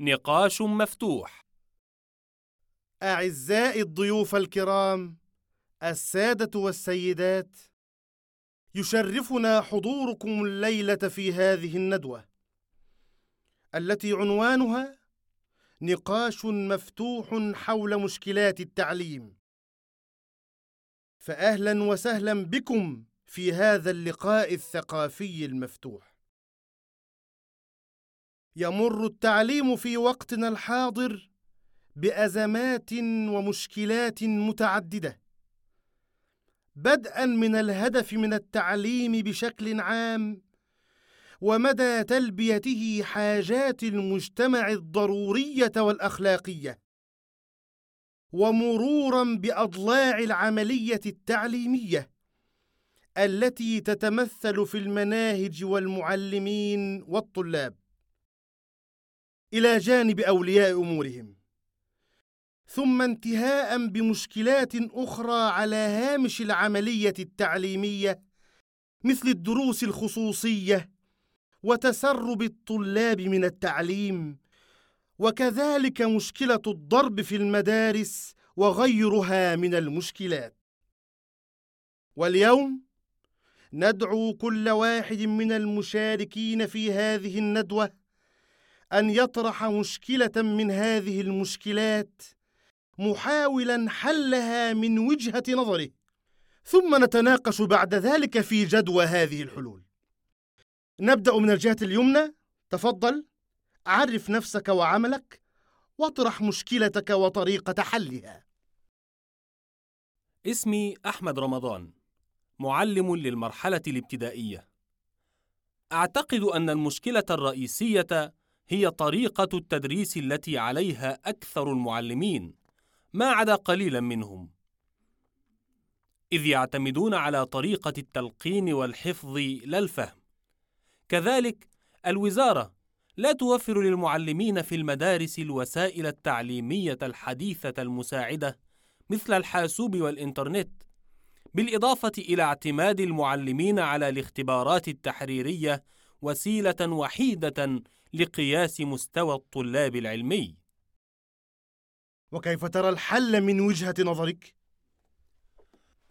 نقاش مفتوح. أعزائي الضيوف الكرام السادة والسيدات يشرفنا حضوركم الليلة في هذه الندوة التي عنوانها نقاش مفتوح حول مشكلات التعليم. فأهلا وسهلا بكم في هذا اللقاء الثقافي المفتوح. يمر التعليم في وقتنا الحاضر بأزمات ومشكلات متعددة. بدءا من الهدف من التعليم بشكل عام ومدى تلبيته حاجات المجتمع الضرورية والأخلاقية. ومرورا بأضلاع العملية التعليمية التي تتمثل في المناهج والمعلمين والطلاب. إلى جانب أولياء أمورهم. ثم انتهاء بمشكلات أخرى على هامش العملية التعليمية مثل الدروس الخصوصية وتسرب الطلاب من التعليم وكذلك مشكلة الضرب في المدارس وغيرها من المشكلات. واليوم ندعو كل واحد من المشاركين في هذه الندوة أن يطرح مشكلة من هذه المشكلات محاولا حلها من وجهة نظره ثم نتناقش بعد ذلك في جدوى هذه الحلول. نبدأ من الجهة اليمنى. تفضل عرف نفسك وعملك واطرح مشكلتك وطريقة حلها. اسمي أحمد رمضان معلم للمرحلة الابتدائية. أعتقد أن المشكلة الرئيسية هي طريقة التدريس التي عليها أكثر المعلمين ما عدا قليلا منهم. إذ يعتمدون على طريقة التلقين والحفظ لا الفهم. كذلك الوزارة لا توفر للمعلمين في المدارس الوسائل التعليمية الحديثة المساعدة مثل الحاسوب والإنترنت بالإضافة إلى اعتماد المعلمين على الاختبارات التحريرية وسيلة وحيدة لقياس مستوى الطلاب العلمي. وكيف ترى الحل من وجهة نظرك؟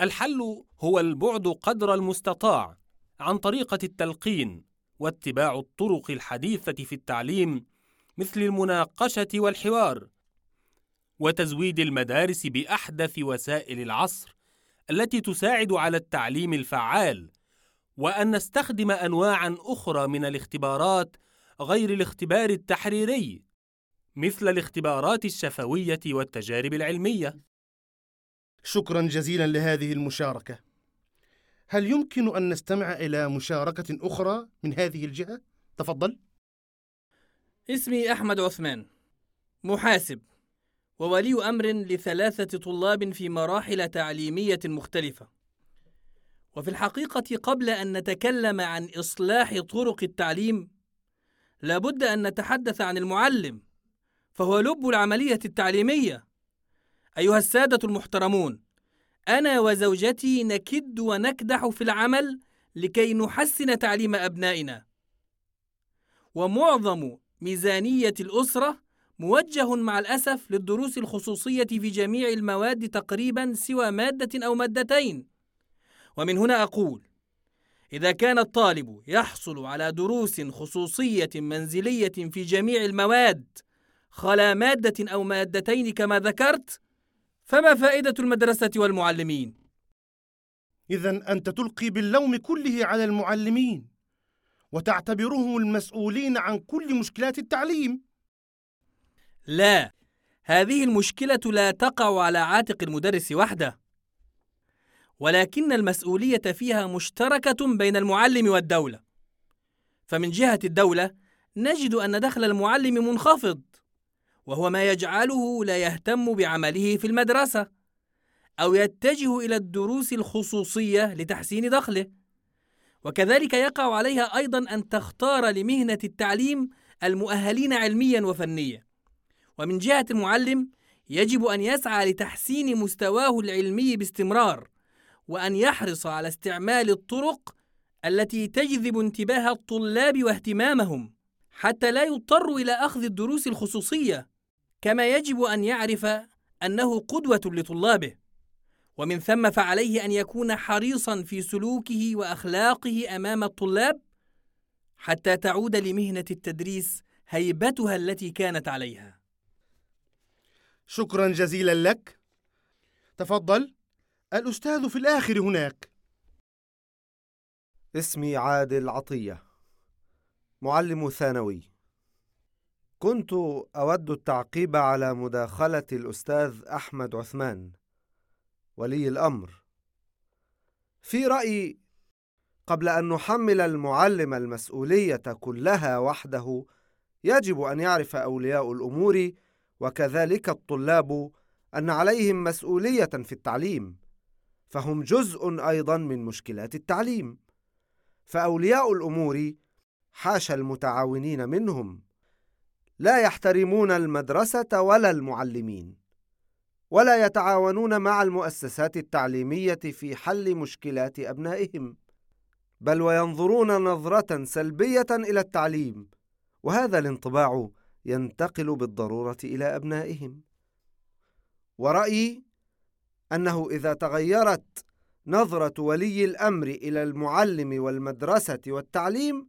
الحل هو البعد قدر المستطاع عن طريقة التلقين واتباع الطرق الحديثة في التعليم مثل المناقشة والحوار وتزويد المدارس بأحدث وسائل العصر التي تساعد على التعليم الفعال وأن نستخدم أنواعًا أخرى من الاختبارات غير الاختبار التحريري مثل الاختبارات الشفوية والتجارب العلمية. شكرا جزيلا لهذه المشاركة. هل يمكن أن نستمع إلى مشاركة أخرى من هذه الجهة؟ تفضل. اسمي أحمد عثمان محاسب وولي أمر لثلاثة طلاب في مراحل تعليمية مختلفة. وفي الحقيقة قبل أن نتكلم عن إصلاح طرق التعليم لابد أن نتحدث عن المعلم فهو لب العملية التعليمية. أيها السادة المحترمون أنا وزوجتي نكد ونكدح في العمل لكي نحسن تعليم أبنائنا. ومعظم ميزانية الأسرة موجه مع الأسف للدروس الخصوصية في جميع المواد تقريبا سوى مادة أو مادتين. ومن هنا أقول إذا كان الطالب يحصل على دروس خصوصية منزلية في جميع المواد خلا مادة أو مادتين كما ذكرت فما فائدة المدرسة والمعلمين؟ اذا أنت تلقي باللوم كله على المعلمين وتعتبرهم المسؤولين عن كل مشكلات التعليم لا هذه المشكلة لا تقع على عاتق المدرس وحده ولكن المسؤولية فيها مشتركة بين المعلم والدولة. فمن جهة الدولة نجد أن دخل المعلم منخفض وهو ما يجعله لا يهتم بعمله في المدرسة أو يتجه إلى الدروس الخصوصية لتحسين دخله. وكذلك يقع عليها أيضا أن تختار لمهنة التعليم المؤهلين علميا وفنيا. ومن جهة المعلم يجب أن يسعى لتحسين مستواه العلمي باستمرار. وأن يحرص على استعمال الطرق التي تجذب انتباه الطلاب واهتمامهم حتى لا يضطر إلى أخذ الدروس الخصوصية كما يجب أن يعرف أنه قدوة لطلابه. ومن ثم فعليه أن يكون حريصا في سلوكه وأخلاقه أمام الطلاب حتى تعود لمهنة التدريس هيبتها التي كانت عليها. شكرا جزيلا لك. تفضل. الأستاذ في الآخر هناك. اسمي عادل عطية معلم ثانوي. كنت أود التعقيب على مداخلة الأستاذ أحمد عثمان ولي الأمر. في رأيي قبل أن نحمل المعلم المسؤولية كلها وحده يجب أن يعرف أولياء الأمور وكذلك الطلاب أن عليهم مسؤولية في التعليم. فهم جزء أيضا من مشكلات التعليم. فأولياء الأمور حاشا المتعاونين منهم. لا يحترمون المدرسة ولا المعلمين ولا يتعاونون مع المؤسسات التعليمية في حل مشكلات أبنائهم بل وينظرون نظرة سلبية إلى التعليم وهذا الانطباع ينتقل بالضرورة إلى أبنائهم. ورأيي أنه إذا تغيرت نظرة ولي الأمر إلى المعلم والمدرسة والتعليم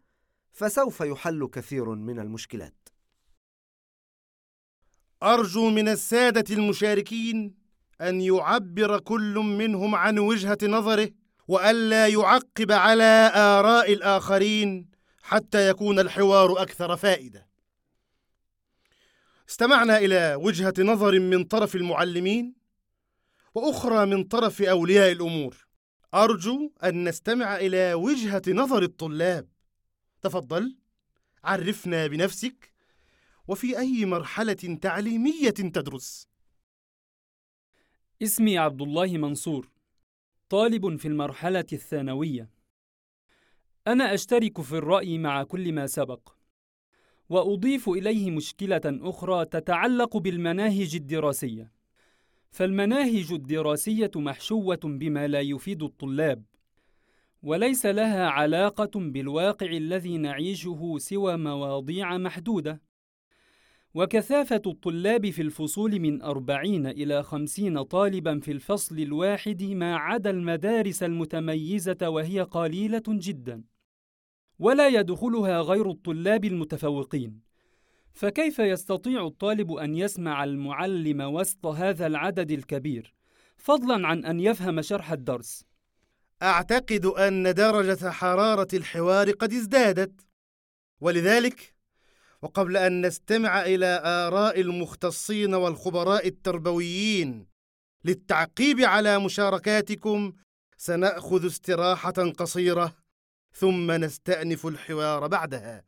فسوف يحل كثير من المشكلات أرجو من السادة المشاركين أن يعبر كل منهم عن وجهة نظره وألا يعقب على آراء الآخرين حتى يكون الحوار أكثر فائدة. استمعنا إلى وجهة نظر من طرف المعلمين وأخرى من طرف أولياء الأمور. أرجو أن نستمع إلى وجهة نظر الطلاب. تفضل عرفنا بنفسك وفي أي مرحلة تعليمية تدرس؟ اسمي عبد الله منصور طالب في المرحلة الثانوية أنا أشترك في الرأي مع كل ما سبق وأضيف إليه مشكلة أخرى تتعلق بالمناهج الدراسية فالمناهج الدراسية محشوة بما لا يفيد الطلاب وليس لها علاقة بالواقع الذي نعيشه سوى مواضيع محدودة. وكثافة الطلاب في الفصول من أربعين إلى خمسين طالبا في الفصل الواحد ما عدا المدارس المتميزة وهي قليلة جدا. ولا يدخلها غير الطلاب المتفوقين. فكيف يستطيع الطالب أن يسمع المعلم وسط هذا العدد الكبير؟ فضلا عن أن يفهم شرح الدرس. أعتقد أن درجة حرارة الحوار قد ازدادت. ولذلك وقبل أن نستمع إلى آراء المختصين والخبراء التربويين للتعقيب على مشاركاتكم سنأخذ استراحة قصيرة ثم نستأنف الحوار بعدها.